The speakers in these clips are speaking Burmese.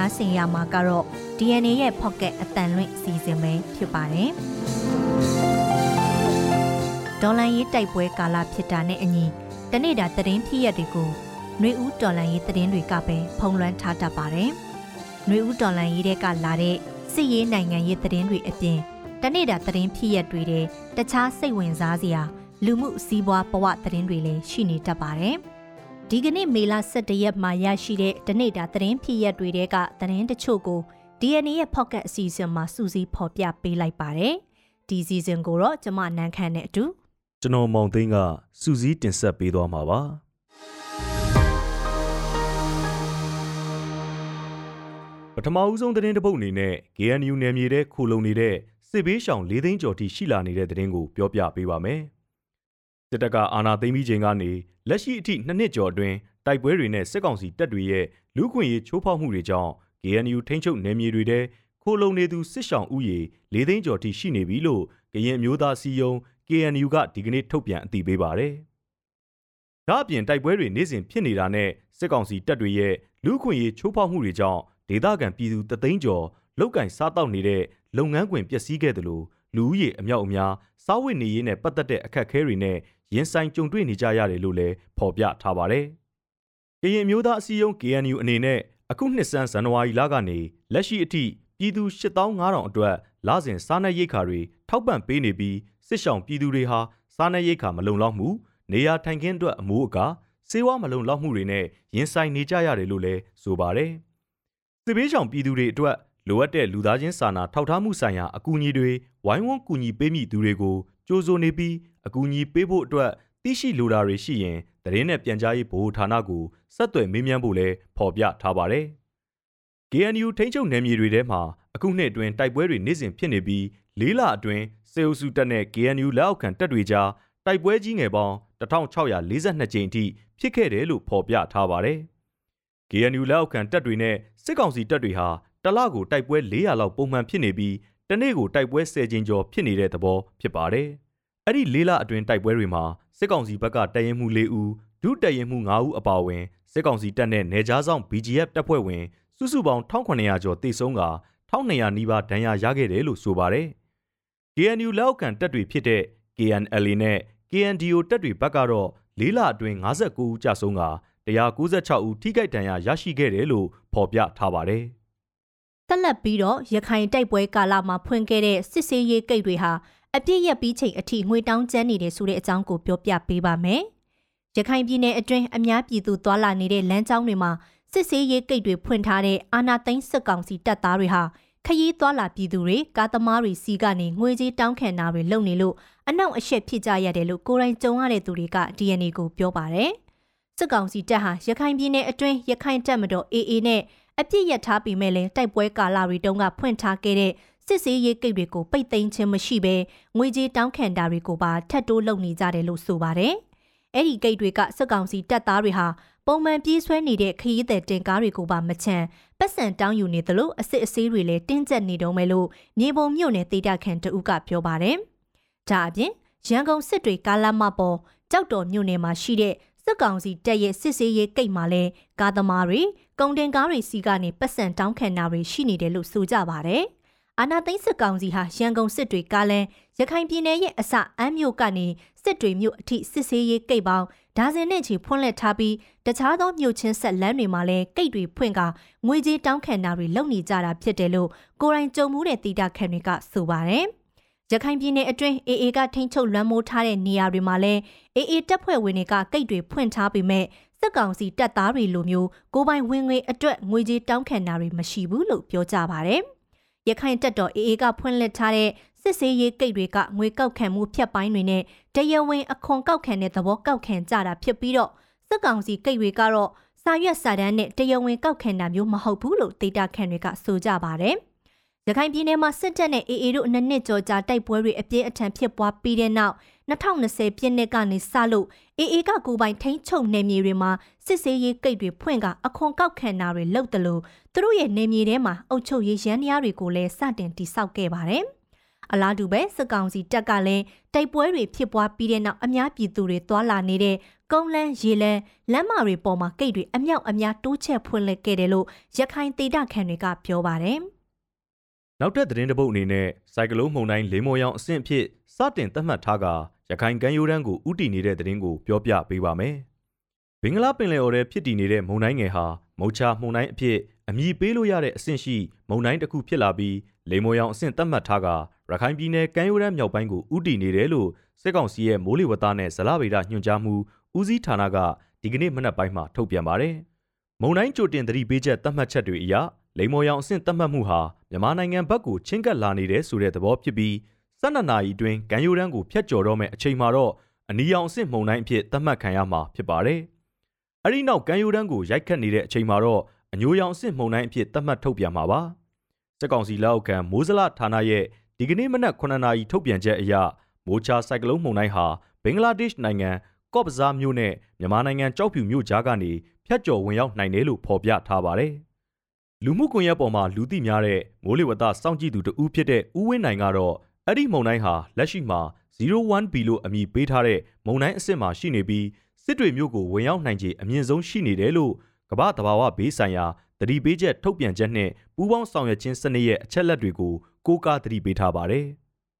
နားဆင်ရမှာကတော့ DNA ရဲ့ Pocket အတန်လွင့်စီစဉ်ပဲဖြစ်ပါတယ်။ဒေါ်လန်ရေးတိုက်ပွဲကာလဖြစ်တာနဲ့အညီတနေ့တာသတင်းဖြစ်ရတွေကိုနှွေဦးဒေါ်လန်ရေးသတင်းတွေကပဲဖုံးလွှမ်းထားတတ်ပါတယ်။နှွေဦးဒေါ်လန်ရေးတဲ့ကလာတဲ့စစ်ရေးနိုင်ငံရေးသတင်းတွေအပြင်တနေ့တာသတင်းဖြစ်ရတွေတဲ့တခြားစိတ်ဝင်စားစရာလူမှုစီးပွားဘဝသတင်းတွေလည်းရှိနေတတ်ပါတယ်။ ဒီကနေ့မေလ17ရက်မှာရရှိတဲ့တနေ့တာသတင်းဖြစ်ရက်တွေတဲကသတင်းတချို့ကို DNA ရဲ့ Pocket အစီအစဉ်မှာစူးစီးဖော်ပြပေးလိုက်ပါတယ်။ဒီစီစဉ်ကိုတော့ကျမနန်းခမ်းနဲ့အတူကျွန်တော်မောင်သိန်းကစူးစီးတင်ဆက်ပေးသွားမှာပါပထမဦးဆုံးသတင်းတစ်ပုဒ်အနေနဲ့ KNU နယ်မြေထဲခိုလုံနေတဲ့စစ်ဘေးရှောင်၄သိန်းကျော်ထိရှိလာနေတဲ့သတင်းကိုပြောပြပေးပါမယ် စစ်တပ်ကအာဏာသိမ်းပြီးချိန်ကနေလက်ရှိအထိနှစ်နှစ်ကျော်အတွင်းတိုက်ပွဲတွေနဲ့စစ်ကောင်စီတပ်တွေရဲ့လူခွင့်ရေးချိုးဖောက်မှုတွေကြောင့် KNU ထိန်းချုပ်နယ်မြေတွေထဲခိုလုံနေသူစစ်ရှောင်ဥယေ၄သိန်းကျော်ထိရှိနေပြီလို့ကရင်မျိုးသားစီယုံ KNU ကဒီကနေ့ထုတ်ပြန်အသိပေးပါတယ်။ဒါ့အပြင်တိုက်ပွဲတွေနေ့စဉ်ဖြစ်နေတာနဲ့စစ်ကောင်စီတပ်တွေရဲ့လူခွင့်ရေးချိုးဖောက်မှုတွေကြောင့်ဒေသခံပြည်သူတသိန်းကျော်လောက်ကင်စားတောက်နေတဲ့လုပ်ငန်းခွင်ပျက်စီးခဲ့တယ်လို့ လူဦးရေအမြောက်အများစားဝတ်နေရေးနဲ့ပတ်သက်တဲ့အခက်အခဲတွေနဲ့ရင်ဆိုင်ကြုံတွေ့နေကြရတယ်လို့လည်းဖော်ပြထားပါတယ်။ကရင်မျိုးသားအစည်းအရုံး KNU အနေနဲ့အခုနှစ်ဆန်းဇန်နဝါရီလကနေလက်ရှိအထိပြည်သူ8500အတွက်လစဉ်စားနပ်ရိက္ခာတွေထောက်ပံ့ပေးနေပြီးစစ်ဆောင်ပြည်သူတွေဟာစားနပ်ရိက္ခာမလုံလောက်မှုနေရာထိုင်ခင်းအတွက်အမိုးအကာစေဝါမလုံလောက်မှုတွေနဲ့ရင်ဆိုင်နေကြရတယ်လို့လည်းဆိုပါတယ်။စစ်ဘေးရှောင်ပြည်သူတွေအတွက် လိုအပ်တဲ့လူသားချင်းစာနာထောက်ထားမှုဆိုင်ရာအကူအညီတွေဝိုင်းဝန်းကူညီပေးမိသူတွေကိုကြိုးစိုးနေပြီးအကူအညီပေးဖို့အတွက်သိရှိလိုတာတွေရှိရင်သတင်းနဲ့ပြန်ကြားရေးဗဟိုဌာနကိုဆက်သွယ်မေးမြန်းဖို့လည်းဖော်ပြထားပါတယ်။ KNU ထိန်းချုပ်နယ်မြေတွေထဲမှာအခုနှစ်အတွင်းတိုက်ပွဲတွေနေ့စဉ်ဖြစ်နေပြီးလေးလအတွင်းစေအုပ်စုတပ်နဲ့ KNU လက်အောက်ခံတပ်တွေကြားတိုက်ပွဲကြီးငယ်ပေါင်း1642ကြိမ်အထိဖြစ်ခဲ့တယ်လို့ဖော်ပြထားပါတယ်။ KNU လက်အောက်ခံတပ်တွေနဲ့စစ်ကောင်စီတပ်တွေဟာ တလကိုတိုက်ပွဲ400လောက်ပုံမှန်ဖြစ်နေပြီးတနေ့ကိုတိုက်ပွဲ10ကြိမ်ကျော်ဖြစ်နေတဲ့သဘောဖြစ်ပါတယ်။အဲ့ဒီလေးလအတွင်းတိုက်ပွဲတွေမှာစစ်ကောင်စီဘက်ကတရင်မှု၄ဦးဒုတရင်မှု9ဦးအပါအဝင်စစ်ကောင်စီတပ်နဲ့နေကြားဆောင် BGF တပ်ဖွဲ့ဝင်စုစုပေါင်း1900ကျော်တိစုံက1200နီးပါးဒဏ်ရာရခဲ့တယ်လို့ဆိုပါတယ်။ KNU လက်အောက်ခံတပ်တွေဖြစ်တဲ့ KNLA နဲ့ KNDO တပ်တွေဘက်ကတော့လေးလအတွင်း59ဦးကြာဆုံးက196ဦးထိခိုက်ဒဏ်ရာရရှိခဲ့တယ်လို့ဖော်ပြထားပါတယ်။ ဆက်လက်ပြီးတော့ရခိုင်တိုက်ပွဲကာလမှာဖွင့်ခဲ့တဲ့စစ်စေးရေးကိတ်တွေဟာအပြည့်ရပြီးချိန်အထိငွေတောင်းကျန်းနေတယ်ဆိုတဲ့အကြောင်းကိုပြောပြပေးပါမယ်။ရခိုင်ပြည်နယ်အတွင်းအများပြည်သူသွာလာနေတဲ့လမ်းကြောင်းတွေမှာစစ်စေးရေးကိတ်တွေဖွင့်ထားတဲ့အာနာသိန်းစစ်ကောင်စီတပ်သားတွေဟာခရီးသွားလာပြည်သူတွေကားသမားတွေစီကနေငွေကြေးတောင်းခံတာတွေလုပ်နေလို့အနောက်အရှက်ဖြစ်ကြရတယ်လို့ကိုယ်တိုင်ကြုံရတဲ့သူတွေက DNA ကိုပြောပါတယ်။စစ်ကောင်စီတပ်ဟာရခိုင်ပြည်နယ်အတွင်းရခိုင်တပ်မတော် AA နဲ့အပြစ်ရထားပြီးမဲ့လည်းတိုက်ပွဲကာလတွေတုန်းကဖွင့်ထားခဲ့တဲ့စစ်စေးရေးကိတ်တွေကိုပိတ်သိမ်းခြင်းမရှိဘဲငွေကြေးတောင်းခံတာတွေကိုပါထပ်တိုးလုပ်နေကြတယ်လို့ဆိုပါတယ်။အဲ့ဒီကိတ်တွေကစစ်ကောင်စီတပ်သားတွေဟာပုံမှန်ပြေးဆွဲနေတဲ့ခရီးသည်တင်ကားတွေကိုပါမချန်ပတ်စံတောင်းယူနေသလိုအစစ်အဆေးတွေလည်းတင်းကျပ်နေတုံးပဲလို့မြေပုံမြို့နယ်ဒေတာခန်တဦးကပြောပါတယ်။ဒါအပြင်ရန်ကုန်စစ်တွေကားလမ်းမပေါ်ကြောက်တော်မြို့နယ်မှာရှိတဲ့စစ်ကောင်စီတပ်ရဲ့စစ်ဆေးရေးကိတ်မှာလဲကားသမားတွေ ကုန်တင်ကားတွေစီကနေပတ်စံတောင်းခံတာတွေရှိနေတယ်လို့ဆိုကြပါတယ်။အာနာသိန်းစစ်ကောင်စီဟာရန်ကုန်စစ်တွေကားလန်းရခိုင်ပြည်နယ်ရဲ့အစအမ်းမြို့ကနေစစ်တွေမြို့အထိစစ်ဆေးရေးကိတ်ပေါင်းဒါဇင်နဲ့ချီဖွင့်လှစ်ထားပြီးတခြားသောမြို့ချင်းဆက်လမ်းတွေမှာလည်းကိတ်တွေဖွင့်ကငွေကြေးတောင်းခံတာတွေလုပ်နေကြတာဖြစ်တယ်လို့ကိုရိုင်းကြုံမှုတဲ့တီတာခံတွေကဆိုပါတယ်။ရခိုင်ပြည်နယ်အတွင်း AA ကထိန်းချုပ်လွှမ်းမိုးထားတဲ့နေရာတွေမှာလည်း AA တပ်ဖွဲ့ဝင်တွေကကိတ်တွေဖွင့်ထားပေမဲ့ စစ်ကောင်စီတပ်သားတွေလိုမျိုးကိုပိုင်ဝင်ငွေအတွက်ငွေကြေးတောင်းခံတာတွေမရှိဘူးလို့ပြောကြပါဗျ။ရခိုင်တပ်တော် AA ကဖွင့်လှစ်ထားတဲ့စစ်စေးရေးကိတ်တွေကငွေကောက်ခံမှုဖြတ်ပိုင်းတွေနဲ့တရားဝင်အခွန်ကောက်ခံတဲ့သဘောကောက်ခံကြတာဖြစ်ပြီးတော့စစ်ကောင်စီကိတ်တွေကတော့စာရွက်စာတမ်းနဲ့တရားဝင်ကောက်ခံတာမျိုးမဟုတ်ဘူးလို့ဒေတာခံတွေကဆိုကြပါတယ်။ ရခိုင်ပြည်နယ်မှာစစ်တပ်နဲ့ AA တို့နှစ်နှစ်ကျော်ကြာတိုက်ပွဲတွေအပြင်းအထန်ဖြစ်ပွားပြီးတဲ့နောက်2020ပြည့်နှစ်ကနေစလို့ AA ကကိုပိုင်ထိန်းချုပ်နယ်မြေတွေမှာစစ်ဆေးရေးကိတ်တွေဖွင့်ကအခွန်ကောက်ခံတာတွေလုပ်တယ်လို့သူတို့ရဲ့နယ်မြေထဲမှာအုပ်ချုပ်ရေးရန်တရားတွေကိုလည်းစတင်တိစောက်ခဲ့ပါတယ်။အလားတူပဲစစ်ကောင်စီတပ်ကလည်းတိုက်ပွဲတွေဖြစ်ပွားပြီးတဲ့နောက်အများပြည်သူတွေသွာလာနေတဲ့ကုန်းလန်းရေလန်းလမ်းမတွေပေါ်မှာဂိတ်တွေအမြောက်အများတိုးချဲ့ဖွင့်လှစ်ခဲ့တယ်လို့ရခိုင်ဒေသခံတွေကပြောပါတယ်။ နောက်ထပ်သတင်းတပုတ်အနေနဲ့စိုက်ကလုန်းမှုန်တိုင်းလေးမော်ရောင်အဆင့်ဖြစ်စတင်သတ်မှတ်ထားကရခိုင်ကမ်းရိုးတန်းကိုဥတီနေတဲ့သတင်းကိုပြောပြပေးပါမယ်။ဘင်္ဂလားပင်လယ်အော်ထဲဖြစ်တည်နေတဲ့မုန်တိုင်းငယ်ဟာမုတ်ချမှုန်တိုင်းအဖြစ်အမည်ပေးလို့ရတဲ့အဆင့်ရှိမုန်တိုင်းတစ်ခုဖြစ်လာပြီးလေမော်ရောင်အဆင့်သတ်မှတ်ထားကရခိုင်ပြည်နယ်ကမ်းရိုးတန်းမြောက်ပိုင်းကိုဥတီနေတယ်လို့စစ်ကောင်စီရဲ့မိုးလေဝသနဲ့ဇလဗေဒညွှန်ကြားမှုဦးစီးဌာနကဒီကနေ့မနက်ပိုင်းမှာထုတ်ပြန်ပါတယ်။မုံတိုင်းကြိုတင်သတိပေးချက်သတ်မှတ်ချက်တွေအရလိမ်မော်ရောင်အဆင့်သတ်မှတ်မှုဟာ မြန်မာနိုင်ငံဘက်ကိုချင်းကပ်လာနေတဲ့ဆိုတဲ့သဘောဖြစ်ပြီး12နာရီအတွင်းကမ်းရိုးတန်းကိုဖျက်ကျော်တော့မဲ့အချိန်မှာတော့အနီရောင်အဆင့်မုံတိုင်းအဖြစ်သတ်မှတ်ခံရမှာဖြစ်ပါတယ်။အဲဒီနောက်ကမ်းရိုးတန်းကိုရိုက်ခတ်နေတဲ့အချိန်မှာတော့အညိုရောင်အဆင့်မုံတိုင်းအဖြစ်သတ်မှတ်ထုတ်ပြန်မှာပါ။စစ်ကောင်စီလက်အောက်ခံမိုးစလဌာနရဲ့ဒီကနေ့မနက်9နာရီထုတ်ပြန်ချက်အရမိုးချစိုက်ကလုန်းမုန်တိုင်းဟာဘင်္ဂလားဒေ့ရှ်နိုင်ငံကော့ပဇားမြို့နဲ့မြန်မာနိုင်ငံကြောက်ဖြူမြို့ကြားကနေဖြတ်ကျော်ဝင်ရောက်နိုင်တယ်လို့ဖော်ပြထားပါတယ်။ လူမှုကွန်ရက်ပေါ်မှာလူသိများတဲ့မိုးလေဝသစောင့်ကြည့်သူတဦးဖြစ်တဲ့ဦးဝင်းနိုင်ကတော့အဲ့ဒီမုန်တိုင်းဟာလက်ရှိမှာ 01B လို့အမည်ပေးထားတဲ့မုန်တိုင်းအဆင့်မှာရှိနေပြီးစစ်တွေမြို့ကိုဝင်ရောက်နိုင်ခြေအမြင့်ဆုံးရှိနေတယ်လို့ကမ္ဘာတဘာဝဘေးဆိုင်ရာတတိပေးချက်ထုတ်ပြန်ချက်နဲ့ပူးပေါင်းဆောင်ရွက်ခြင်းစနစ်ရဲ့အချက်လက်တွေကိုကိုးကားတတိပေးထားပါတယ်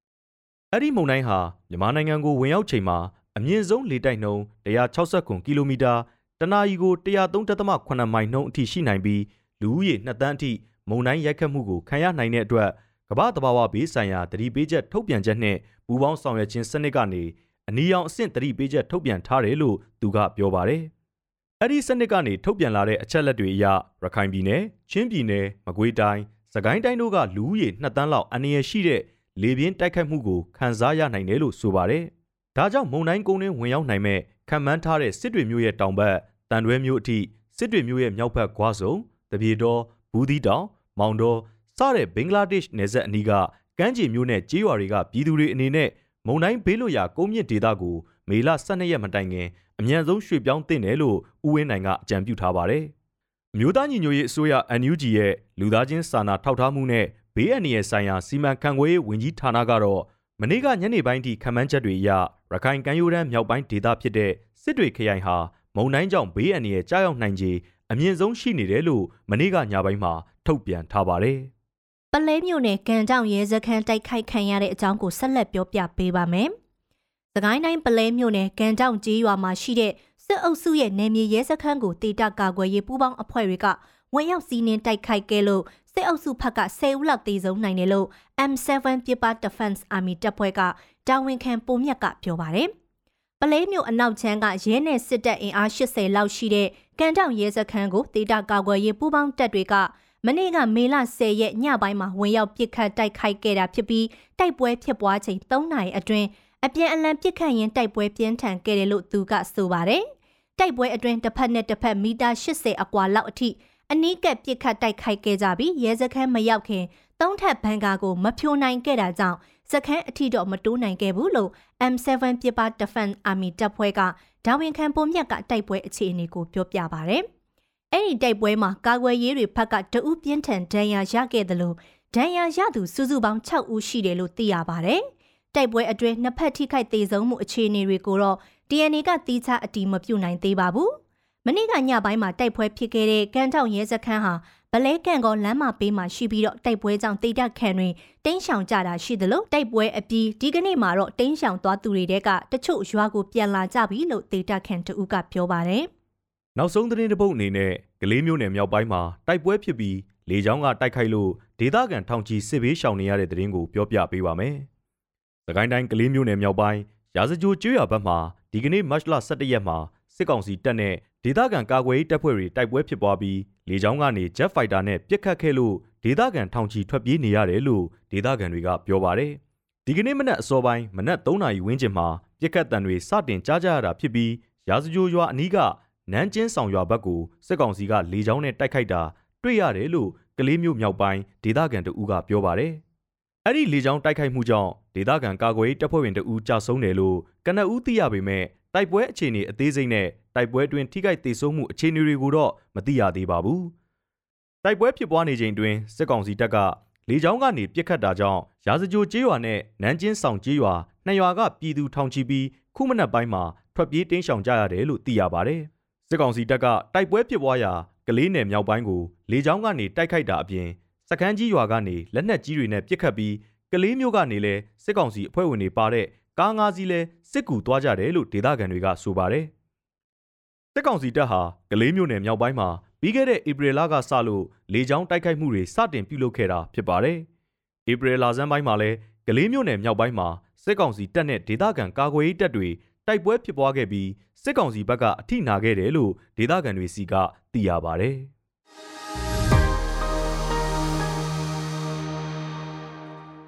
။အဲ့ဒီမုန်တိုင်းဟာမြန်မာနိုင်ငံကိုဝင်ရောက်ချိန်မှာအမြင့်ဆုံးလေတိုက်နှုန်း160ကီလိုမီတာတနာရီကို103.8မိုင်နှုန်းအထိရှိနိုင်ပြီး လူဦးရေ2တန်းအထိမုန်တိုင်းရိုက်ခတ်မှုကိုခံရနိုင်တဲ့အတွက်ကမ္ဘာတဘာဝဘေးဆိုင်ရာတတိပေးချက်ထုတ်ပြန်ချက်နဲ့ပူးပေါင်းဆောင်ရွက်ခြင်းစနစ်ကနေအနီရောင်အဆင့်တတိပေးချက်ထုတ်ပြန်ထားတယ်လို့သူကပြောပါတယ်။အဲ့ဒီစနစ်ကနေထုတ်ပြန်လာတဲ့အချက်လက်တွေအရရခိုင်ပြည်နယ်၊ချင်းပြည်နယ်၊မကွေးတိုင်း၊စကိုင်းတိုင်းတို့ကလူဦးရေ2တန်းလောက်အနေရရှိတဲ့လေပြင်းတိုက်ခတ်မှုကိုခံစားရနိုင်တယ်လို့ဆိုပါတယ်။ဒါကြောင့်မုံတိုင်းကုန်းတွင်းဝင်ရောက်နိုင်မဲ့ခံမှန်းထားတဲ့စစ်တွေမျိုးရဲ့တောင်ဘက်တန်တွဲမျိုးအထိစစ်တွေမျိုးရဲ့မြောက်ဘက်ကွာစုံ တပြေတော်ဘူးသီးတောင်မောင်တော်စတဲ့ဘင်္ဂလားဒေ့ရှ်နယ်စပ်အနီးကကမ်းခြေမျိုးနဲ့ကြေးရွာတွေကပြည်သူတွေအနေနဲ့မုံတိုင်းဘေးလွတ်ရာကုန်းမြင့်ဒေသကိုမေလ12ရက်မတိုင်ခင်အမြန်ဆုံးရွှေ့ပြောင်းတင်တယ်လို့ဦးဝင်းနိုင်ကအကြံပြုထားပါတယ်။အမျိုးသားညီညွတ်ရေးအစိုးရ NUG ရဲ့လူသားချင်းစာနာထောက်ထားမှုနဲ့ဘေးအန္တရာယ်ဆိုင်ရာစီမံခန့်ခွဲရေးဝန်ကြီးဌာနကတော့မနေ့ကညနေပိုင်းထိခန့်မှန်းချက်တွေအရရခိုင်ကမ်းရိုးတန်းမြောက်ပိုင်းဒေသဖြစ်တဲ့စစ်တွေခရိုင်ဟာမုန်တိုင်းကြောင့်ဘေးအန္တရာယ်ကြားရောက်နိုင်ခြေ အမြင့်ဆုံးရှိနေတယ်လို့မနေ့ကညပိုင်းမှာထုတ်ပြန်ထားပါတယ်။ပလဲမြို့နယ်ကံကြောင်ရဲစခန်းတိုက်ခိုက်ခံရတဲ့အကြောင်းကိုဆက်လက်ပြောပြပေးပါမယ်။စကိုင်းတိုင်းပလဲမြို့နယ်ကံကြောင်ကျေးရွာမှာရှိတဲ့စစ်အုပ်စုရဲ့နယ်မြေရဲစခန်းကိုတေတကာကွယ်ရေးပူးပေါင်းအဖွဲ့တွေကဝင်ရောက်စီးနင်းတိုက်ခိုက်ခဲ့လို့စစ်အုပ်စုဖက်က10ဦးလောက်တေဆုံးနိုင်တယ်လို့ M7 People Defense Army တပ်ဖွဲ့ကတာဝန်ခံပုံမြတ်ကပြောပါတယ်။ပလဲမျိုးအနောက်ချမ်းကရဲနယ်စစ်တပ်အင်အား80လောက်ရှိတဲ့ ကန်တောင်ရဲစခန်းကိုဒေတာကာကွယ်ရေးပူးပေါင်းတပ်တွေကမနေ့ကမေလ10ရက်ညပိုင်းမှာဝင်ရောက်ပစ်ခတ်တိုက်ခိုက်ခဲ့တာဖြစ်ပြီးတိုက်ပွဲဖြစ်ပွားချိန်3နာရီအတွင်းအပြန်အလှန်ပစ်ခတ်ရင်းတိုက်ပွဲပြင်းထန်ခဲ့တယ်လို့သူကဆိုပါတယ်။တိုက်ပွဲအတွင်းတစ်ဖက်နဲ့တစ်ဖက်မီတာ80အကွာလောက်အထိအနီးကပ်ပစ်ခတ်တိုက်ခိုက်ခဲ့ကြပြီးရဲစခန်းမရောက်ခင်သုံးထပ်ဘန်ကာကိုမဖြိုနိုင်ခဲ့တာကြောင့်စခန်းအထိတော့မတိုးနိုင်ခဲ့ဘူးလို့ M7 ပြပ Defense Army တပ်ဖွဲ့က ဒါဝင်ခံပုံမြတ်ကတိုက်ပွဲအခြေအနေကိုပြောပြပါဗျ။အဲ့ဒီတိုက်ပွဲမှာကာကွယ်ရေးတွေဖက်ကတအုပ်ပြင်းထန်ဒဏ်ရာရခဲ့တယ်လို့ဒဏ်ရာရသူစုစုပေါင်း6ဦးရှိတယ်လို့သိရပါတယ်။တိုက်ပွဲအတွင်းနှစ်ဖက်ထိခိုက်သေးဆုံးမှုအခြေအနေတွေကိုတော့ DNA ကတီးခြားအတီးမပြုတ်နိုင်သေးပါဘူး။မနေ့ကညပိုင်းမှာတိုက်ပွဲဖြစ်ခဲ့တဲ့ကန်တောင်ရဲစခန်းဟာ ဗလဲကန်ကောလမ်းမပေးမှာရှိပြီးတော့တိုက်ပွဲကြောင့်တိတ်တက်ခံတွေတင်းရှောင်ကြတာရှိသလိုတိုက်ပွဲအပြီးဒီကနေ့မှာတော့တင်းရှောင်သွားသူတွေတဲကတချို့ရွာကိုပြန်လာကြပြီလို့တိတ်တက်ခံတူကပြောပါတယ်။နောက်ဆုံးသတင်းတစ်ပုဒ်အနေနဲ့ကလေးမျိုးနယ်မြောက်ပိုင်းမှာတိုက်ပွဲဖြစ်ပြီးလေကြောင်းကတိုက်ခိုက်လို့ဒေသခံထောင်ချီစစ်ဘေးရှောင်နေရတဲ့သတင်းကိုပြောပြပေးပါမယ်။သခိုင်းတိုင်းကလေးမျိုးနယ်မြောက်ပိုင်းရာဇဂျိုကျွော်ဘက်မှာဒီကနေ့မတ်လ17ရက်မှာ စစ်ကောင်စီတပ်နဲ့ဒေသခံကာကွယ်ရေးတပ်ဖွဲ့တွေတိုက်ပွဲဖြစ်ပွားပြီးလေကြောင်းကနေ Jet Fighter နဲ့ပစ်ခတ်ခဲ့လို့ဒေသခံထောင်ချီထွက်ပြေးနေရတယ်လို့ဒေသခံတွေကပြောပါတယ်။ဒီကနေ့မနက်အစောပိုင်းမနက်3နာရီဝန်းကျင်မှာပစ်ခတ်တံတွေစတင်ကြားကြရတာဖြစ်ပြီးရာဇဂျိုရွာအနီးကနန်းကျင်းဆောင်ရွာဘက်ကိုစစ်ကောင်စီကလေကြောင်းနဲ့တိုက်ခိုက်တာတွေ့ရတယ်လို့ကလေးမျိုးမြောက်ပိုင်းဒေသခံတအူးကပြောပါတယ်။အဲ့ဒီလေကြောင်းတိုက်ခိုက်မှုကြောင့်ဒေသခံကာကွယ်ရေးတပ်ဖွဲ့ဝင်တအူးကြာဆုံးတယ်လို့ကနအူးသိရပေမဲ့ တိုက်ပွဲအခြေအနေအသေးစိတ်နဲ့တိုက်ပွဲတွင်ထိခိုက်ဒေဆုံးမှုအခြေအနေတွေကိုတော့မသိရသေးပါဘူး။တိုက်ပွဲဖြစ်ပွားနေချိန်တွင်စစ်ကောင်စီတပ်ကလေကြောင်းကနေပြစ်ခတ်တာကြောင့်ရာဇကြိုကျေးရွာနဲ့နန်းချင်းဆောင်ကျေးရွာနှစ်ရွာကပြည်သူထောင်ချီပြီးခုမနက်ပိုင်းမှာထွက်ပြေးတင်းရှောင်ကြရတယ်လို့သိရပါတယ်။စစ်ကောင်စီတပ်ကတိုက်ပွဲဖြစ်ပွားရာကလေးနယ်မြောက်ပိုင်းကိုလေကြောင်းကနေတိုက်ခိုက်တာအပြင်စကန်းကြီးရွာကနေလက်နက်ကြီးတွေနဲ့ပစ်ခတ်ပြီးကလေးမျိုးကနေလဲစစ်ကောင်စီအဖွဲ့ဝင်တွေပါတဲ့ ကားငါးစီးလဲစစ်ကူသွားကြတယ်လို့ဒေသခံတွေကဆိုပါတယ်။စစ်ကောင်စီတပ်ဟာကလေးမျိုးနယ်မြောက်ပိုင်းမှာပြီးခဲ့တဲ့ဧပြီလကစလို့လေကြောင်းတိုက်ခိုက်မှုတွေစတင်ပြုလုပ်ခဲ့တာဖြစ်ပါတယ်။ဧပြီလဆန်းပိုင်းမှာလဲကလေးမျိုးနယ်မြောက်ပိုင်းမှာစစ်ကောင်စီတပ်နဲ့ဒေသခံကာကွယ်ရေးတပ်တွေတိုက်ပွဲဖြစ်ပွားခဲ့ပြီးစစ်ကောင်စီဘက်ကအထိနာခဲ့တယ်လို့ဒေသခံတွေစီကသိရပါတယ်။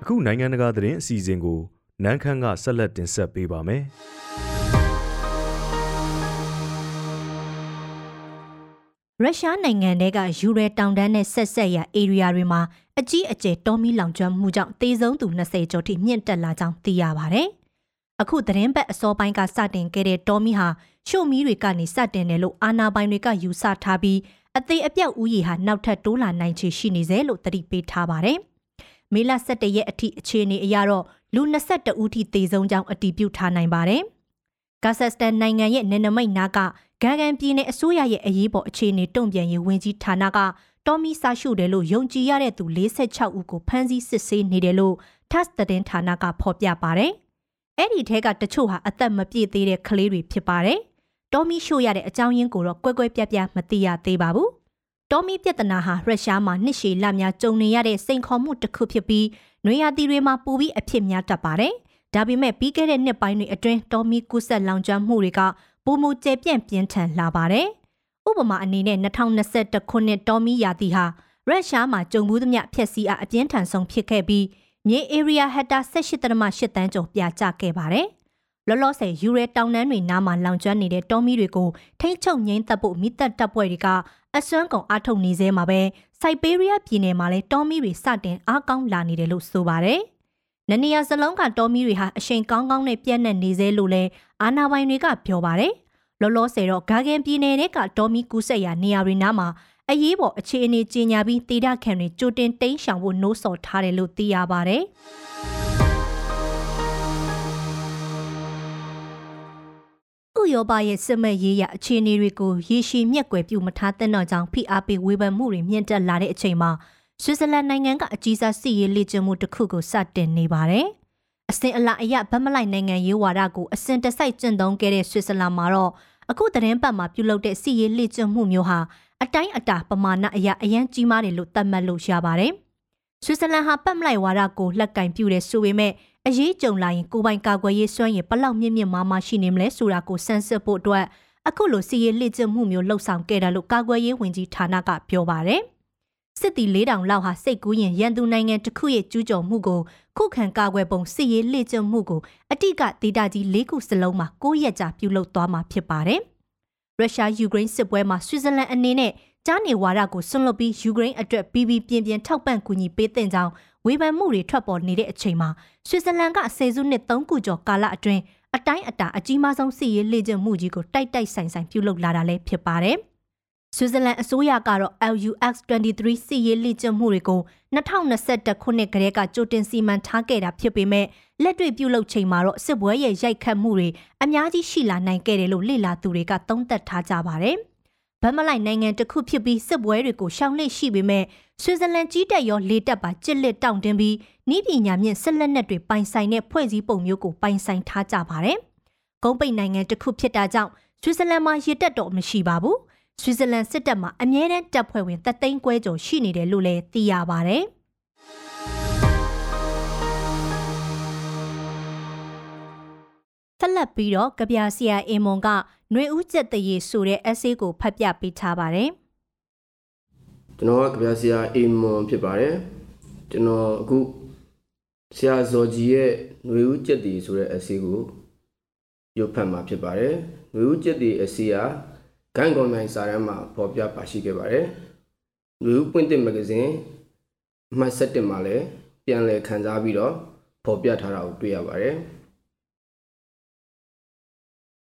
အခုနိုင်ငံတကာသတင်းအစီအစဉ်ကို နန်းခမ်းကဆက်လက်တင်ဆက်ပေးပါမယ်။ရုရှားနိုင်ငံတဲကယူရဲတောင်တန်းနဲ့ဆက်ဆက်ရအေရီယာတွေမှာအကြီးအကျယ်တောမီလောင်ကျွမ်းမှုကြောင့်တေဆုံးသူ20ကျော်ထိမြင့်တက်လာကြောင်းသိရပါဗျ။အခုသတင်းပတ်အစောပိုင်းကစတင်ခဲ့တဲ့တောမီဟာရှို့မီးတွေကနေစတင်တယ်လို့အာနာပိုင်တွေကယူဆထားပြီးအသေးအပြောက်ဥယျာဟာနောက်ထပ်တိုးလာနိုင်ချေရှိနေစေလို့သတိပေးထားပါတယ်။ မေလ17ရက်အထိအခြေအနေအရတော့လူ22ဦးထိသေဆုံးကြောင်းအတည်ပြုထားနိုင်ပါတယ်။ကာဇက်စတန်နိုင်ငံရဲ့နယ်နိမိတ်နာကဂန်ဂန်ပြည်နယ်အစိုးရရဲ့အရေးပေါ်အခြေအနေတုံ့ပြန်ရေးဝန်ကြီးဌာနကတော်မီစာရှုတယ်လို့ယုံကြည်ရတဲ့သူ46ဦးကိုဖမ်းဆီးစစ်ဆေးနေတယ်လို့ TASS သတင်းဌာနကဖော်ပြပါတယ်။အဲ့ဒီထဲကတချို့ဟာအသက်မပြည့်သေးတဲ့ကလေးတွေဖြစ်ပါတယ်။တော်မီရှို့ရတဲ့အကြောင်းရင်းကိုတော့ကွဲကွဲပြားပြားမသိရသေးပါဘူး။ တော်မီပြဿနာဟာရုရှားမှာနှစ်ရှည်လများကြုံနေရတဲ့စိန်ခေါ်မှုတစ်ခုဖြစ်ပြီးနွေရာသီတွေမှာပူပြီးအဖြစ်များတတ်ပါတယ်။ဒါပေမဲ့ပြီးခဲ့တဲ့နှစ်ပိုင်းတွေအတွင်းတော်မီကူးဆက်လောင်ကျွမ်းမှုတွေကပုံမူကျဲပြန့်ပြင်းထန်လာပါတယ်။ဥပမာအနေနဲ့2021ခုနှစ်တော်မီယာတီဟာရုရှားမှာကြုံမှုသမျှဖျက်ဆီးအားအပြင်းထန်ဆုံးဖြစ်ခဲ့ပြီးမြေ area hectare 18.8တန်းကျော်ပြကျခဲ့ပါတယ်။ လောလောဆယ်ယူရဲတောင်တန်းတွေနားမှာလောင်ကျွမ်းနေတဲ့တောမီတွေကိုထိမ့်ချုပ်ငိမ့်သက်ဖို့မိသက်တပ်ဖွဲ့တွေကအစွမ်းကုန်အားထုတ်နေသေးမှာပဲစိုက်ဘေးရီးယားပြည်နယ်မှာလည်းတောမီတွေစတင်အားကောင်းလာနေတယ်လို့ဆိုပါတယ်။နနေရစလုံးကတောမီတွေဟာအရှိန်ကောင်းကောင်းနဲ့ပြန့်နှံ့နေသေးလို့လဲအာနာပိုင်တွေကပြောပါတယ်။လောလောဆယ်တော့ဂါဂန်ပြည်နယ်ကတောမီကူးဆက်ရာနေရာတွေနားမှာအရေးပေါ်အခြေအနေကြီးညာပြီးတေဒခံတွေကြိုတင်တိန်းရှောင်ဖို့နှိုးဆော်ထားတယ်လို့သိရပါတယ်။ ဥရောပရဲ့စစ်မဲ့ရေးရအခြေအနေတွေကိုရေရှည်မျက်ကွယ်ပြုမထားတဲ့တော့ကြောင့်ဖိအားပေးဝေဖန်မှုတွေမြင့်တက်လာတဲ့အချိန်မှာဆွစ်ဇာလန်နိုင်ငံကအကြီးစားစစ်ရေးလေ့ကျင့်မှုတစ်ခုကိုစတင်နေပါတယ်။အစဉ်အလာအရဗတ်မလိုက်နိုင်ငံရေးဝါဒကိုအစဉ်တစိုက်ကျင့်သုံးခဲ့တဲ့ဆွစ်ဇာလန်မှာတော့အခုသတင်းပတ်မှာပြုလုပ်တဲ့စစ်ရေးလေ့ကျင့်မှုမျိုးဟာအတိုင်းအတာပမာဏအရာအရန်ကြီးမားတယ်လို့သတ်မှတ်လို့ရပါတယ်။ဆွစ်ဇာလန်ဟာပတ်မလိုက်ဝါဒကိုလက်ကင်ပြူတယ်ဆိုပေမဲ့ အရေးကြုံလာရင်ကိုပိုင်ကာကွယ်ရေးစွမ်းရည်ဘလောက်မြင့်မြင့်မားမားရှိနေမလဲဆိုတာကိုစမ်းစစ်ဖို့အတွက်အခုလိုစီရေးလှစ်ကျမှုမျိုးလှုပ်ဆောင်ခဲ့တယ်လို့ကာကွယ်ရေးဝန်ကြီးဌာနကပြောပါတယ်။စစ်တီ၄000လောက်ဟာစိတ်ကူးရင်ရန်သူနိုင်ငံတစ်ခုရဲ့ကျူးကျော်မှုကိုခုခံကာကွယ်ပုံစစ်ရေးလှစ်ကျမှုကိုအတိကဒေတာကြီး၄ခုစလုံးမှာ၉ရက်ကြာပြုလုပ်သွားမှာဖြစ်ပါတယ်။ရုရှားယူကရိန်းစစ်ပွဲမှာဆွစ်ဇာလန်အနေနဲ့ကြားနေဝါဒကိုဆွန့်လွတ်ပြီးယူကရိန်းအတွက်ပြီးပြီးပြင်းပြင်းထောက်ပံ့ကူညီပေးတဲ့ကြောင်း ဝေဖန်မှုတွေထွက်ပေါ်နေတဲ့အချိန်မှာဆွစ်ဇာလန်ကဆယ်စုနှစ်၃ခုကျော်ကာလအတွင်းအတိုင်းအတာအကြီးမားဆုံးစစ်ရေးလေ့ကျင့်မှုကြီးကိုတိုက်တိုက်ဆိုင်ဆိုင်ပြုလုပ်လာတာလည်းဖြစ်ပါတယ်။ဆွစ်ဇာလန်အစိုးရကတော့ LUX-23 စစ်ရေးလေ့ကျင့်မှုတွေကို2021ခုနှစ်ကတည်းကကြိုတင်စီမံထားခဲ့တာဖြစ်ပေမဲ့လက်တွေ့ပြုလုပ်ချိန်မှာတော့စစ်ပွဲရဲ့ရိုက်ခတ်မှုတွေအများကြီးရှိလာနိုင်ခဲ့တယ်လို့လေ့လာသူတွေကသုံးသပ်ထားကြပါတယ်။ ဗတ်မလိုက်နိုင်ငံတစ်ခုဖြစ်ပြီးစစ်ပွဲတွေကိုရှောင်နှိပ်ရှိပေမဲ့ဆွစ်ဇာလန်ကြီးတက်ရောလေတက်ပါကြစ်လက်တောင့်တင်းပြီးဤပညာမြင့်ဆက်လက်နက်တွေပိုင်ဆိုင်တဲ့ဖွဲ့စည်းပုံမျိုးကိုပိုင်ဆိုင်ထားကြပါတယ်။ကုန်းပိတ်နိုင်ငံတစ်ခုဖြစ်တာကြောင့်ဆွစ်ဇာလန်မှာရေတက်တော့မရှိပါဘူး။ဆွစ်ဇာလန်စစ်တပ်မှာအမြဲတမ်းတပ်ဖွဲ့ဝင်သက်သိန်းကွဲကျော်ရှိနေတယ်လို့လည်းသိရပါတယ်။ဆက်လက်ပြီးတော့ကြပြဆရာအင်မွန်က နှွေဦးကျက်တရေဆိုတဲ့ essay ကိုဖတ်ပြပေးထားပါတယ်။ကျွန်တော်ကကြပြဆရာအေမွန်ဖြစ်ပါတယ်။ကျွန်တော်အခုဆရာဇော်ကြီးရဲ့နှွေဦးကျက်တရေဆိုတဲ့ essay ကိုရုပ်ဖတ်မှာဖြစ်ပါတယ်။နှွေဦးကျက်တရေ essay ဟာဂန်ကွန်နိုင်စာရမ်းမှာပေါ်ပြပါရှိခဲ့ပါတယ်။နှွေဦးပွင့်တဲ့မဂဇင်းမှတ်ဆက်တင်မှာလည်းပြန်လည်ခန်းစားပြီးတော့ပေါ်ပြထားတာကိုတွေ့ရပါတယ်။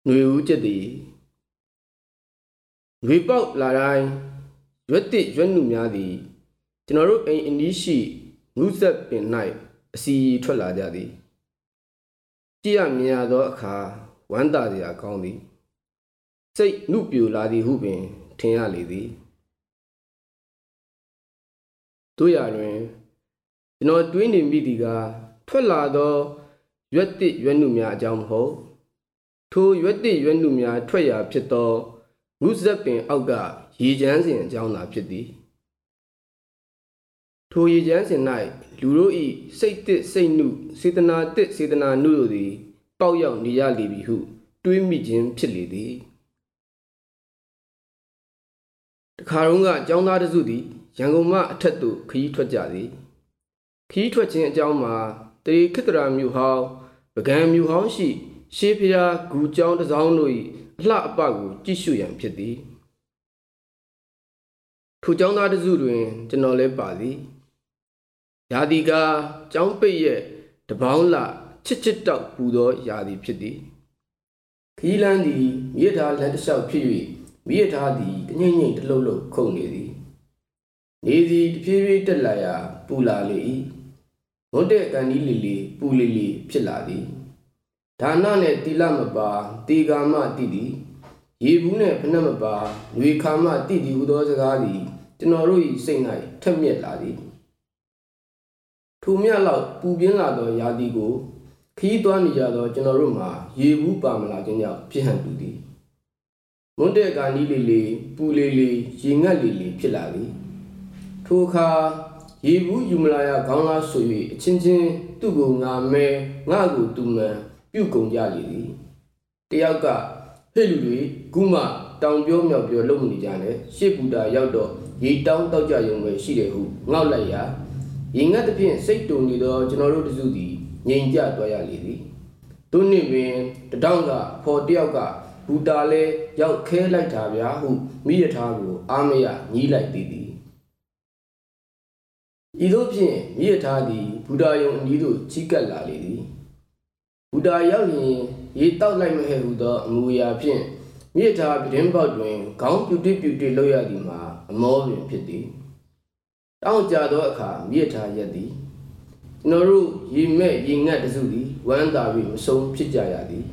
ຫນွေဦးကျက်သည်ຫນွေပေါက်လာတိုင်းရွက်တစ်ရွက်နုများသည်ကျွန်တော်တို့အိမ်အနီးရှိ ငုဆက်ပင်၌အစီထွက်လာကြသည်ကြည်ရမြင်ရသောအခါဝမ်းသာစရာကောင်းသည်စိတ်နုပြူလာသည်ဟုပင်ထင်ရလေသည်တို့ရတွင်ကျွန်တော်တွေးနေမိသည်ကထွက်လာသောရွက်တစ်ရွက်နုများအကြောင်းမဟုတ် ထိုရွက်တစ်ရွက်နုများထွက်ရာဖြစ်သောငုဆက်ပင်အောက်ကရေချမ်းစဉ်အကြောင်းသာဖြစ်သည်ထိုရေချမ်းစဉ်၌လူတို့၏စိတ်တစ်စိတ်နုစေတနာတစ်စေတနာနုတို့သည်ပေါက်ရောက်နေရလေပြီဟုတွေးမိခြင်းဖြစ်လေသည်တခါတုန်းကအကြောင်းသားတစုသည်ရန်ကုန်မှအထက်သို့ခရီးထွက်ကြသည်ခရီးထွက်ခြင်းအကြောင်းမှာတေခိတရာမြို့ဟောင်းပကံမြို့ဟောင်းရှိ ရှေးဖျားဂူကျောင်းတစ်စောင်းတို့၏အလှအပကိုကြည့်ရှုရန်ဖြစ်သည်ထိုကျောင်းသားတစုတွင် ကျွန်တော်လည်းပါသည်ရာဒီကာကျောင်းပိတ်ရဲ့တပေါင်းလချစ်ချစ်တောက်ပူသောရာသီဖြစ်သည်ခီးလန်းသည်မြေထားလက်တလျှောက်ဖြစ်၍မြေထားသည်တငိမ့်ငိမ့်တလှုပ်လှုပ်ခုန်နေသည်နေသည်တဖြည်းဖြည်းတက်လာရာပူလာလေ၏ဘုဒ္ဓကန်ဒီလီလီပူလီလီဖြစ်လာသည် ဒါနနဲ့တိလမပါတေကာမတိသည်ရေဘူးနဲ့ဖနှက်မပါလူခါမတိသည်ဟူသောစကားသည်ကျွန်တော်တို့၏စိတ်၌ထက်မြက်လာသည်ထိုမြတ်လောက်ပူပြင်းလာသောယာတိကိုခီးသွွားနေကြသောကျွန်တော်တို့မှာရေဘူးပါမလာခြင်းကြောင့်ဖြစ်ဟန်တူသည်မွန်းတဲ့ကာနီးလေးလေးပူလေးလေးရေငတ်လေးလေးဖြစ်လာသည်ထိုအခါရေဘူးယူမလာရခေါင်းလားဆို၍အချင်းချင်းသူ့ကိုငါမဲငါ့ကိုသူမှန် ပြုတ်ကုန်ကြလေသည်တယောက်ကဟဲ့လူတွေခုမှတောင်ပြောမြောက်ပြောလုံနေကြတယ်ရှေ့ဘူတာရောက်တော့ရေတောင်းတောက်ကြရုံပဲရှိတယ်ဟုငေါက်လိုက်ရာရေငတ်သဖြင့်စိတ်တုန်နေသောကျွန်တော်တို့တစုသည်ငြိမ်ကြသွားရလေသည်သူနှင့်ပင်တတောင်းကဖော်တယောက်ကဘူတာလဲရောက်ခဲလိုက်တာဗျာဟုမိရထားကိုအာမရညီးလိုက်သည်သည်ဤသို့ဖြင့်မိရထားသည်ဘူတာယုံအနီးသို့ချီးကပ်လာလေသည်ဘူ တာရောက်ရင်ရေတောက်လိုက်မဟဲ့ဟုသောအမူအရာဖြင့်မိရထားပြတင်းပေါက်တွင်ခေါင်းပြူတိပြူတိလောက်ရသည်မှာအမောပင်ဖြစ်သည်တောင်းကြသောအခါမိရထားရက်သည်ကျွန်တော်တို့ရေမဲ့ရေငတ်တစုသည်ဝမ်းသာပြီးမဆုံးဖြစ်ကြရသည်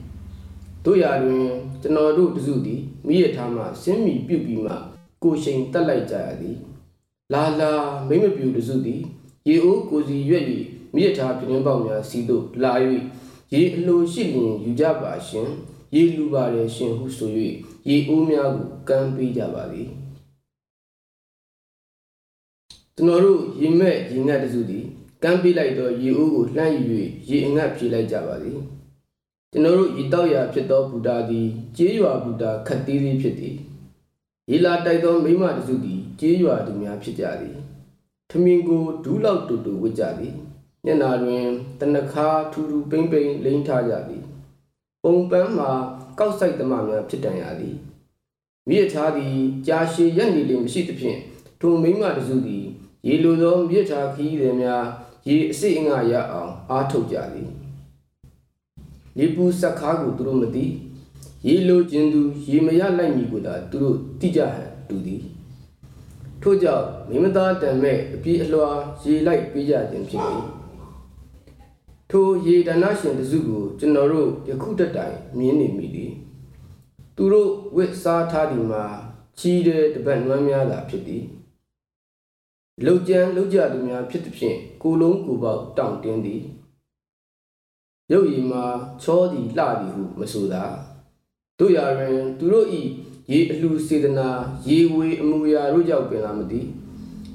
တို့ရာတွင်ကျွန်တော်တို့တစုသည်မိရထားမှဆင်းမီပြုတ်ပြီးမှကိုရှိန်တက်လိုက်ကြရသည်လာလာမိမပြူတစုသည်ရေအိုးကိုစီရွက်၍မိရထားပြင်းပေါက်များစီသို့လာ၍ ရေအလိုရှိလျင်ယူကြပါရှင်ရေလူပါれရှင်ဟုဆို၍ရေအိုးများကိုကမ်းပေးကြပါသည်ကျွန်တော်တို့ရေမဲ့ရေငတ်တစုသည်ကမ်းပေးလိုက်သောရေအိုးကိုလှမ်းယူ၍ရေအငတ်ဖြေလိုက်ကြပါသည်ကျွန်တော်တို့ရေတောက်ရာဖြစ်သောဘူတာသည်ကျေးရွာဘူတာခတ်သေးသေးဖြစ်သည်ရေလာတိုက်သောမိမတစုသည်ကျေးရွာသူများဖြစ်ကြသည်ထမင်းကိုဒူးလောက်တူတူဝစ်ကြသည် ညနာတွင်တနခါထူထူပိမ့်ပိမ့်လိမ့်ထားကြသည်ပုံပန်းမှာကောက်ဆိုင်သမားများဖြစ်တန်ရသည်မိရထားသည်ကြာရှည်ရက်နေလေမရှိသဖြင့်ထိုမိမတစုသည် ရေလိုသောမြစ်ထားခီးသည်များရေအစိအငါရအောင်အားထုတ်ကြသည်လေပူစက်ခါကိုသူတို့မသိရေလိုခြင်းသူရေမရလိုက်မည်ကိုသာသူတို့သိကြဟန်တူသည်ထို့ကြောင့်မိမသားတံမဲ့အပြေးအလွှာရေလိုက်ပေးကြခြင်းဖြစ်၏ ထိုရေဒနာရှင်တစုကိုကျွန်တော်တို့ယခုတတိုင်မြင်နေမိသည်သူတို့ဝစ်စားထားသည်မှာချီးတဲ့တပတ်နွမ်းများသာဖြစ်သည်လှုပ်ကြမ်းလှုပ်ကြသူများဖြစ်သည်ဖြင့်ကိုလုံးကိုပေါက်တောင့်တင်းသည်ရုပ်ရည်မှာချောသည်လှသည်ဟုမဆိုသာတို့ရာတွင် သူတို့ဤရေအလှစေတနာရေဝေအမူအရာတို့ကြောင့်ပင်လာမသည်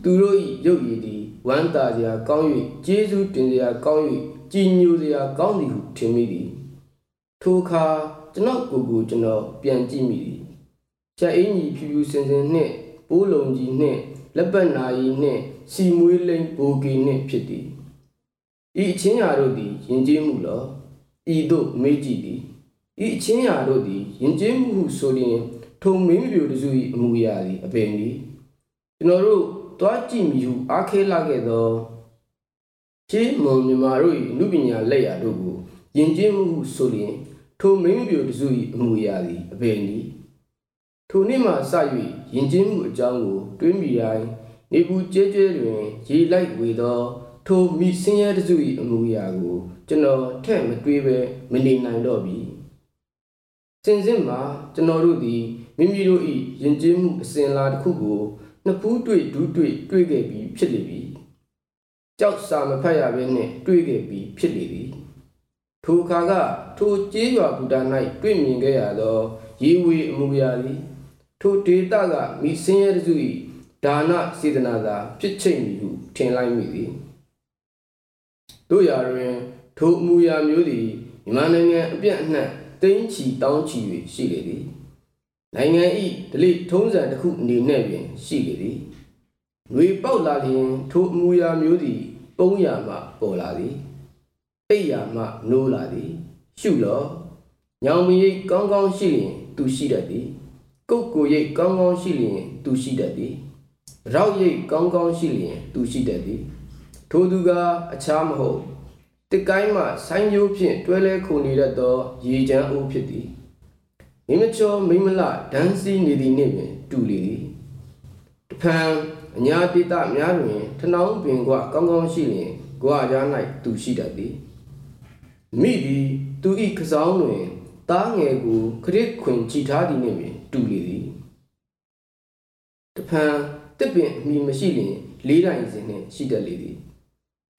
သူတို့ဤရုပ်ရည်သည်ဝမ်းသာစရာကောင်း၍ကျေးဇူးတင်စရာကောင်း၍ ကြည်ညိုစရာကောင်းသည်ဟုထင်မိသည်ထိုအခါကျွန်တော်ကိုယ်ကိုကျွန်တော်ပြန်ကြည့်မိသည်ချက်အင်းကြီးဖြူဖြူစင်စင်နှင့်ပိုးလုံးကြီးနှင့်လက်ပတ်နာရီနှင့်စီမွေးလိမ်ဘိုကီနှင့်ဖြစ်သည်ဤအချင်းရာတို့သည်ယဉ်ကျေးမှုလောဤတို့မေးကြည့်သည်ဤအချင်းရာတို့သည်ယဉ်ကျေးမှုဟုဆိုလျင်ထုံမင်းမျိုးတစု၏အမူအရာသည်အပင်သည်ကျွန်တော်တို့တွားကြည့်မိဟုအားခဲလာခဲ့သော ခြေမုံမြမာတို့၏အမှုပညာလက်ရာတို့ကိုယဉ်ကျေးမှုဟုဆိုလျင်ထိုမင်းမျိုးတစု၏အမူအရာသည်အပင်သည်ထိုနေ့မှစ၍ယဉ်ကျေးမှုအကြောင်းကိုတွေးမိတိုင်းနေဘူးကျဲကျဲတွင်ရေလိုက်ဝေသော ထိုမိဆင်းရဲတစု၏အမှုရာကိုကျွန်တော်ထက်မတွေးပဲမနေနိုင်တော့ပြီစင်စစ်မှာကျွန်တော်တို့သည်မိမိတို့၏ယဉ်ကျေးမှုအစဉ်အလာတစ်ခုကိုနှစ်ဖူးတွေ့ဒူးတွေ့တွေ့ခဲ့ပြီးဖြစ်လေပြီ ကြောက်စာမဖတ်ရဘဲနှင့်တွေ့ခဲ့ပြီးဖြစ်လေသည်ထိုအခါကထိုကျေးရွာဘူတာ၌တွေ့မြင်ခဲ့ရသောရေဝေအမှုရာသည်ထိုဒေတာကမိဆင်းရဲတစု၏ဒါနစေတနာသာဖြစ်ချိတ်မည်ဟုထင်လိုက်မိသည်တို့ရာတွင်ထိုအမှုရာမျိုးသည်မြန်မာနိုင်ငံအပြည့်အနှံ့တိမ့်ချီတောင်းချီ၍ရှိလေသည်နိုင်ငံ၏ဒလိထုံးစံတစ်ခုအနေနဲ့ပင်ရှိလေသည် ငွေပေါက်လာလျင်ထိုအမှုရာမျိုးသည်ပုံးရမှပေါ်လာသည်အိပ်ရာမှနိုးလာသည် ရှုလောညောင်မရိပ်ကောင်းကောင်းရှိလျင်သူရှိတတ်သည်ကုတ်ကိုရိပ်ကောင်းကောင်းရှိလျင်သူရှိတတ်သည်ရောက်ရိပ်ကောင်းကောင်းရှိလျင်သူရှိတတ်သည် ထိုသူကအခြားမဟုတ်တကိုင်းမှဆိုင်းရိုးဖြင့်တွဲလဲခုန်နေတတ်သော ရေချမ်းအိုးဖြစ်သည်မိမချောမိမလဒန်းစီနေသည်နှင့်ပင်တူလေသည်တဖန် အညာပိတများတွင်ထနောင်းပင်ကကောင်းကောင်းရှိလျင်ကြွားကြား၌သူရှိတတ်သည်မိသည်သူ၏ကစားတွင်သားငယ်ကိုခရစ်ခွင်ကြည်ထားသည်နှင့်ပင်တူလေသည်တဖန်တစ်ပင်အမိမရှိလျင်လေးတိုင်စဉ်နှင့်ရှိတတ်လေသည်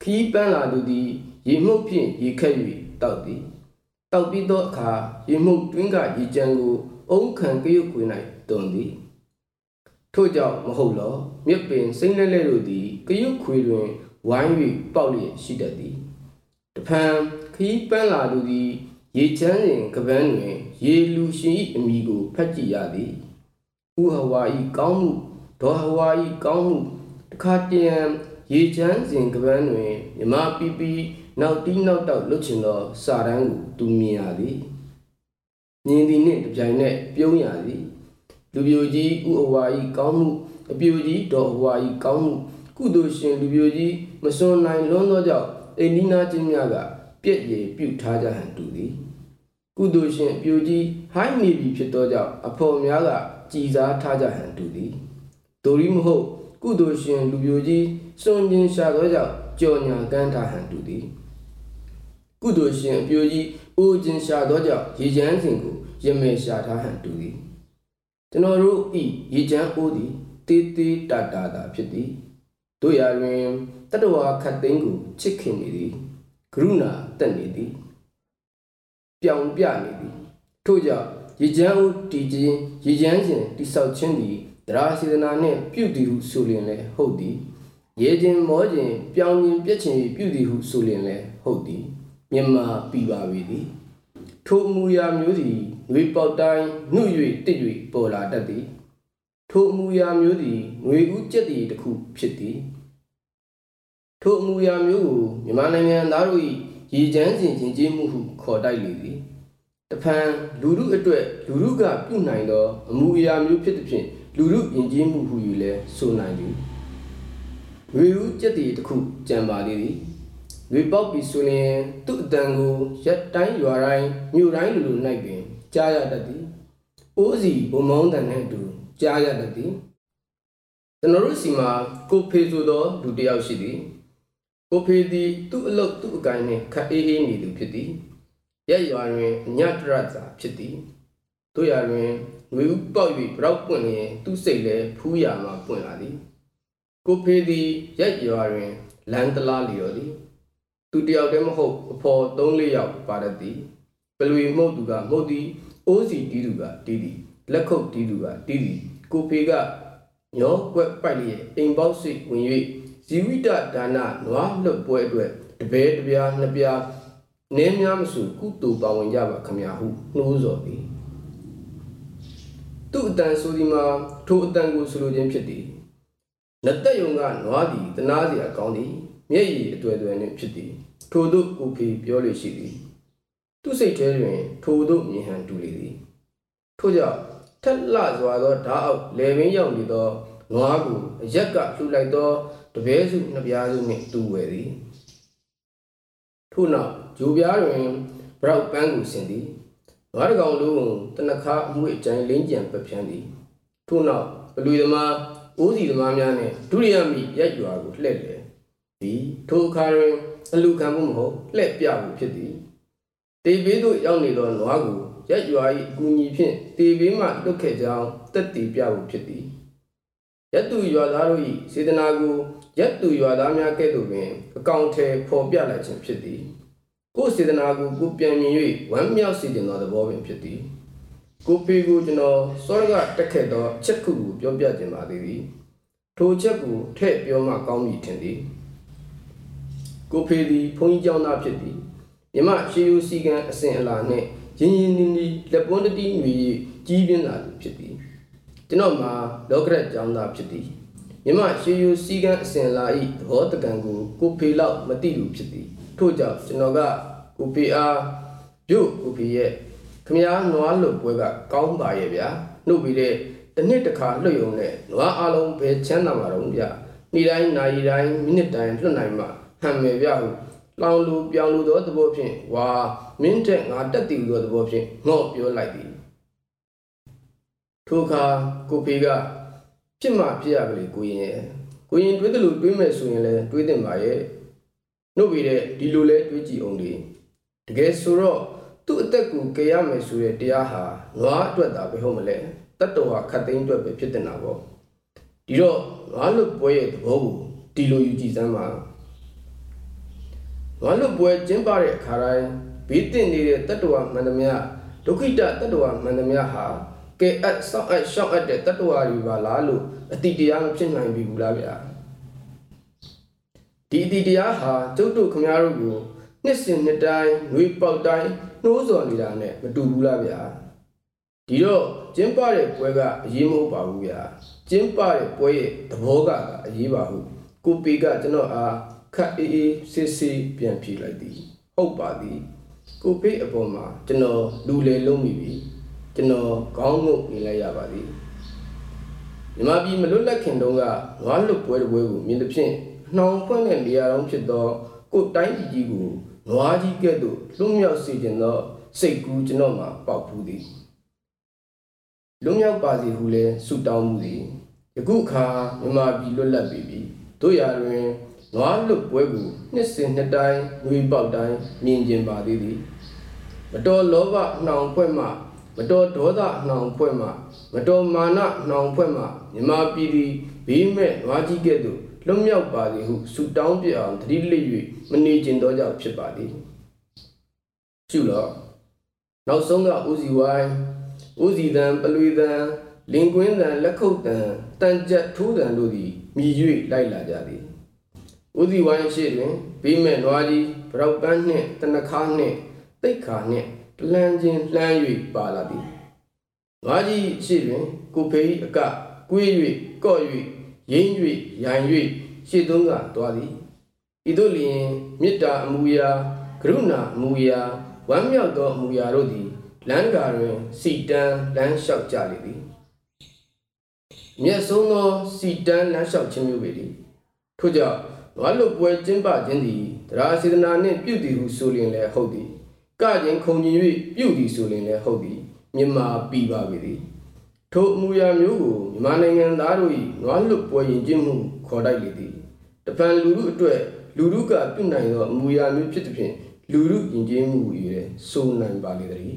ခီးပန်းလာသူသည်ရေမှုတ်ဖြင့်ရေခက်၍တောက်သည်တောက်ပြီးသောအခါရေမှုတ်တွင်းကရေကြံကိုအုံခံကရုတ်ခွေ၌တွန်သည် ထို့ကြောင့်မဟုတ်လောမြစ်ပင်စိမ့်လဲလဲတို့သည်ကရုတ်ခွေတွင်ဝိုင်း၍ပေါက်လျက်ရှိတတ်သည်တဖန်ခီးပန်းလာသူသည်ရေချမ်းစဉ်ကပန်းတွင် ရေလူရှင်၏အမိကိုဖတ်ကြည့်ရသည်ဥဟဝါ၏ကောင်းမှုဒေါ်ဟဝါ၏ကောင်းမှုတခါတရံရေချမ်းစဉ်ကပန်းတွင်မြမပီပီနောက်တီးနောက်တောက်လွတ်ချင်သောစာတန်းကိုသူမြင်ရသည်မြင်သည်နှင့်တပြိုင်နက်ပြုံးရသည် လူပြိုကြီးဥအဝါ၏ကောင်းမှုအပြိုကြီးဒေါ်အဝါ၏ကောင်းမှုကုသိုလ်ရှင်လူပြိုကြီးမစွန်နိုင်လွန်းသောကြောင့်အိန္ဒိနာချင်းများကပြည့်ရည်ပြုထားကြဟန်တူသည်ကုသိုလ်ရှင်အပြိုကြီးဟိုင်းနေပြီဖြစ်သောကြောင့်အဖော်များကကြည်စားထားကြဟန်တူသည်ဒိုရီမဟုတ်ကုသိုလ်ရှင်လူပြိုကြီးစွန့်ကျင်ရှာသောကြောင့်ကြော်ညာကန်းထားဟန်တူသည်ကုသိုလ်ရှင်အပြိုကြီးအိုးကျင်ရှာသောကြောင့်ရေချမ်းစဉ်ကိုရမဲရှာထားဟန်တူသည် ကျွန်တော်တို့ဤရေချမ်းအိုးသည်တေးသေးတာတာတာဖြစ်သည်တို့ရာတွင်တတဝါခတ်သိန်းကိုချစ်ခင်နေသည်ကရုဏာတက်နေသည်ပြောင်ပြနေသည်ထို့ကြောင့်ရေချမ်းအိုးတည်ခြင်းရေချမ်းစဉ်တိဆောက်ခြင်းသည်တရားစေတနာနှင့်ပြုတည်ဟုဆိုလျင်လည်းဟုတ်သည်ရေခြင်းမောခြင်းပြောင်းခြင်းပြည့်ခြင်းပြုတည်ဟုဆိုလျင်လည်းဟုတ်သည်မြမပြပါပေသည်ထိုအမူအရာမျိုးသည် ငွေပေါက်တိုင်းနှုတ်၍တစ်၍ပေါ်လာတတ်သည်ထိုအမူအရာမျိုးသည်ငွေဦးကျက်တည်တစ်ခုဖြစ်သည်ထိုအမူအရာမျိုးကိုမြန်မာနိုင်ငံသားတို့၏ရည်ချမ်းစဉ်ချင်းကျေးမှုဟုခေါ်တိုက်လေသည်တဖန်လူမှုအတွက်လူမှုကပြုနိုင်သောအမူအရာမျိုးဖြစ်သည်ဖြင့်လူမှုယဉ်ကျေးမှုဟု၍လည်းဆိုနိုင်သည်ငွေဦးကျက်တည်တစ်ခုကြံပါလေသည်ငွေပေါက်ပြီးဆိုရင်သူ့အတန်ကိုရက်တိုင်းရွာတိုင်းမြို့တိုင်းလူလူ၌ပင် ကြားရတတ်သည်အိုးစီဘုံမောင်းတန်နှင့်အတူကြားရတတ်သည်ကျွန်တော်တို့စီမှာကိုဖေဆိုသောလူတစ်ယောက်ရှိသည်ကိုဖေသည်သူ့အလုပ်သူ့အကိုင်းနှင့်ခက်အေးအေးနေသူဖြစ်သည်ရက်ရွာတွင်အညတရသာဖြစ်သည်တို့ရာတွင်ငွေဥပေါက်၍ဘရောက်ပွင့်လျင်သူ့စိတ်လည်းဖူးရမှပွင့်လာသည်ကိုဖေသည်ရက်ရွာတွင်လမ်းတလားလျော်သည်သူတယောက်တည်းမဟုတ်အဖော်၃၄ယောက်ပါတတ်သည် ပလွေမှုတ်သူကမှုတ်သည်အိုးစီတီးသူကတီးသည်လက်ခုပ်တီးသူကတီးသည်ကိုဖေကညောကွက်ပိုက်လျက်အိမ်ပေါက်စိတ်ဝင်၍ဇီဝိတဒါနနွားလွတ်ပွဲအတွက်တပဲတပြားနှစ်ပြားနည်းများမစုကုတူပါဝင်ကြပါခမညာဟုနှိုးဆော်သည်သူ့အတန်ဆိုဒီမှာထိုအတန်ကိုဆိုလိုခြင်းဖြစ်သည်နတ်သက်ယုံကနွားသည်တနာစီအကောင်းသည်မျက်ရည်အတွေ့အကြုံနှင့်ဖြစ်သည်ထို့သို့ကိုဖေပြောလို့ရှိသည် သူစိတ်ထဲတွင်ထိုတို့မြင်ဟန်တူလေသည်ထို့ကြောင့်ထက်လှစွာသောဓာအောက်လေပင်ရောက်နေသောနွားကိုအရက်ကလှူလိုက်သောတပည့်စုနှစ်ပြားစုနှင့်တူဝယ်သည်ထို့နောက်ဂျိုပြားတွင်ဘရောက်ပန်းကိုဆင်သည်နွားတကောင်လုံးတနခါအမှုအကျိုင်းလင်းကြံပပြန်းသည်ထို့နောက်ဘလူသမားအိုးစီသမားများနှင့်ဒုတိယမိရက်ရွာကိုလှည့်လေသည်ထိုအခါတွင်အလူခံမှုမဟုတ်လှည့်ပြမှုဖြစ်သည် တေဘေးသို့ရောက်နေသောနွားကိုရက်ရွာ၏အကူအညီဖြင့်တေဘေးမှလွတ်ခဲ့ကြောင်းတက်တည်ပြမှုဖြစ်သည်ယက်သူရွာသားတို့၏စေတနာကိုယက်သူရွာသားများကဲ့သို့ပင်အကောင့်ထဲပေါ်ပြလိုက်ခြင်းဖြစ်သည်ကိုယ်စေတနာကိုကိုပြန်မြင်၍ဝမ်းမြောက်စေခြင်းသောသဘောပင်ဖြစ်သည်ကိုပေကိုကျွန်တော်စောရကတက်ခဲ့သောချက်ခုကိုပြောပြခြင်းပါသေးသည်ထိုချက်ကိုထည့်ပြောမှကောင်းမည်ထင်သည်ကိုဖေသည်ဘုန်းကြီးကျောင်းသားဖြစ်သည် မြမရှေးယူစီကံအစဉ်အလာနှင့်ရင်းရင်းနှီးနှီးလက်ပွန်းတတိငွေကြီးပြင်းလာသူဖြစ်သည်ကျွန်တော်မှာလောကရက်ကျောင်းသားဖြစ်သည်မြမရှေးယူစီကံအစဉ်အလာ၏သဘောတကံကိုကိုဖေလောက်မသိလူဖြစ်သည်ထို့ကြောင့်ကျွန်တော်ကကိုဖေအားပြုတ်ကိုဖေရဲ့ခမည်းနွားလွတ်ပွဲကကောင်းပါရဲ့ဗျာနှုတ်ပြီးတဲ့တစ်နှစ်တစ်ခါလွတ်ယုံနဲ့နွားအလုံးပဲချမ်းသာမှာတော့ဗျာနေ့တိုင်းနာရီတိုင်းမိနစ်တိုင်းလွတ်နိုင်မှာဟန်မယ်ဗျာဟု လောင်လူပြောင်လူသောသဘောဖြင့်ဝါမင်းတဲ့ငါတက်တည်သောသဘောဖြင့်ငေါ့ပြောလိုက်သည်ထိုအခါကိုဖေကဖြစ်မှဖြစ်ရကလေးကိုရင်ရဲ့ကိုရင်တွေးတယ်လို့တွေးမယ်ဆိုရင်လည်းတွေးတင်ပါရဲ့နှုတ်ပြီးတဲ့ဒီလိုလဲတွေးကြည့်အောင်လေတကယ်ဆိုတော့သူ့အသက်ကိုကြရမယ်ဆိုတဲ့တရားဟာနွားအတွက်သာပဲဟုတ်မလဲတတ်တော်ဟာခတ်သိမ်းအတွက်ပဲဖြစ်တင်တာပေါ့ဒီတော့နွားလွတ်ပွဲရဲ့သဘောကိုဒီလိုယူကြည့်စမ်းပါ နွားလွတ်ပွဲကျင်းပတဲ့အခါတိုင်းဘေးတင်နေတဲ့တတ်တော်မှန်သမျှဒုက္ခိတတတ်တော်မှန်သမျှဟာကဲအပ်ဆောက်အပ်ရှောက်အပ်တဲ့တတ္တဝါတွေပါလားလို့အတိတရားမဖြစ်နိုင်ပြီဘူးလားဗျာဒီအတိတရားဟာကျုပ်တို့ခမရတို့ကိုနှစ်စဉ်နှစ်တိုင်းနှွေးပေါက်တိုင်းနှိုးစော်နေတာနဲ့မတူဘူးလားဗျာဒီတော့ကျင်းပတဲ့ပွဲကအရေးမဟုတ်ပါဘူးဗျာကျင်းပတဲ့ပွဲရဲ့သဘောကအရေးပါဟုကိုပီကကျွန်တော်အား ခက်အေးအေးစစ်စစ်ပြန်ဖြေလိုက်သည်ဟုတ်ပါသည်ကိုပေအပေါ်မှာကျွန်တော်လူလေလုံးမိပြီကျွန်တော်ခေါင်းငုတ်နေလိုက်ရပါသည်မြမပြည်မလွတ်လပ်ခင်တုန်းကငွားလွတ်ပွဲတစ်ပွဲကိုမြင်သဖြင့်နှောင်ဖွင့်တဲ့နေရာတော်ဖြစ်သောကိုတိုင်းကြီးကြီးကိုနွားကြီးကဲ့သို့လွတ်မြောက်စေခြင်းသောစိတ်ကူးကျွန်တော်မှာပေါက်ဖူးသည်လွတ်မြောက်ပါစေဟုလည်းဆုတောင်းမှုသည်ယခုအခါမြမပြည်လွတ်လပ်ပြီပြီတို့ရာတွင် နွားလွတ်ပွဲကိုနှစ်စဉ်နှစ်တိုင်းငွေပေါက်တိုင်းမြင်ကျင်ပါသေးသည်မတော်လောဘနှောင်ဖွဲ့မှမတော်ဒေါသနှောင်ဖွဲ့မှမတော်မာနနှောင်ဖွဲ့မှမြမပြည်သည်ဘေးမဲ့နွားကြီးကဲ့သို့လွတ်မြောက်ပါသည်ဟုဆုတောင်းပြအောင်တတိလိ၍မနေကျင်သောကြောင့်ဖြစ်ပါသည်ရှုလောနောက်ဆုံးကဦးစီဝိုင်းဦးစီတံပလွေတံလင်ကွင်းတံလက်ခုပ်တံတန်ကြက်ထိုးတံတို့သည်မြည်၍လိုက်လာကြသည် ဦးစီဝိုင်းရှိတွင်ဘေးမဲ့နွားကြီးဗရောက်ပန်းနှင့်တနခါနှင့်တိတ်ခါနှင့်လှမ်းခြင်းလှမ်း၍ပါလာသည်နွားကြီးရှိတွင်ကိုဖေးအကကွေး၍ကော့၍ရင်း၍ရန်၍ရှေ့သုံးကတွားသည်ဤသို့လျင်မေတ္တာအမူအရာကရုဏာအမူအရာဝမ်းမြောက်သောအမူအရာတို့သည်လမ်းကာတွင်စီတန်းလမ်းလျှောက်ကြလေသည်မျက်ဆုံးသောစီတန်းလမ်းလျှောက်ခြင်းမျိုးပေသည်ထို့ကြောင့် နွားလွတ်ပွဲကျင်းပခြင်းသည်တရားစေတနာနှင့်ပြုတည်ဟုဆိုလျင်လည်းဟုတ်သည်ကခြင်းခုံကျင်၍ပြုသည်ဆိုလျင်လည်းဟုတ်သည်မြမာပြီပါပေသည်ထိုအမူအရာမျိုးကိုမြန်မာနိုင်ငံသားတို့၏နွားလွတ်ပွဲရင်ကျင်းမှုခေါ်တိုက်လေသည်တပံလူမှုအတွက်လူမှုကပြုနိုင်သောအမူအရာမျိုးဖြစ်သည်ဖြင့်လူမှုယဉ်ကျေးမှုကိုရည်ဆိုနိုင်ပါလေသည်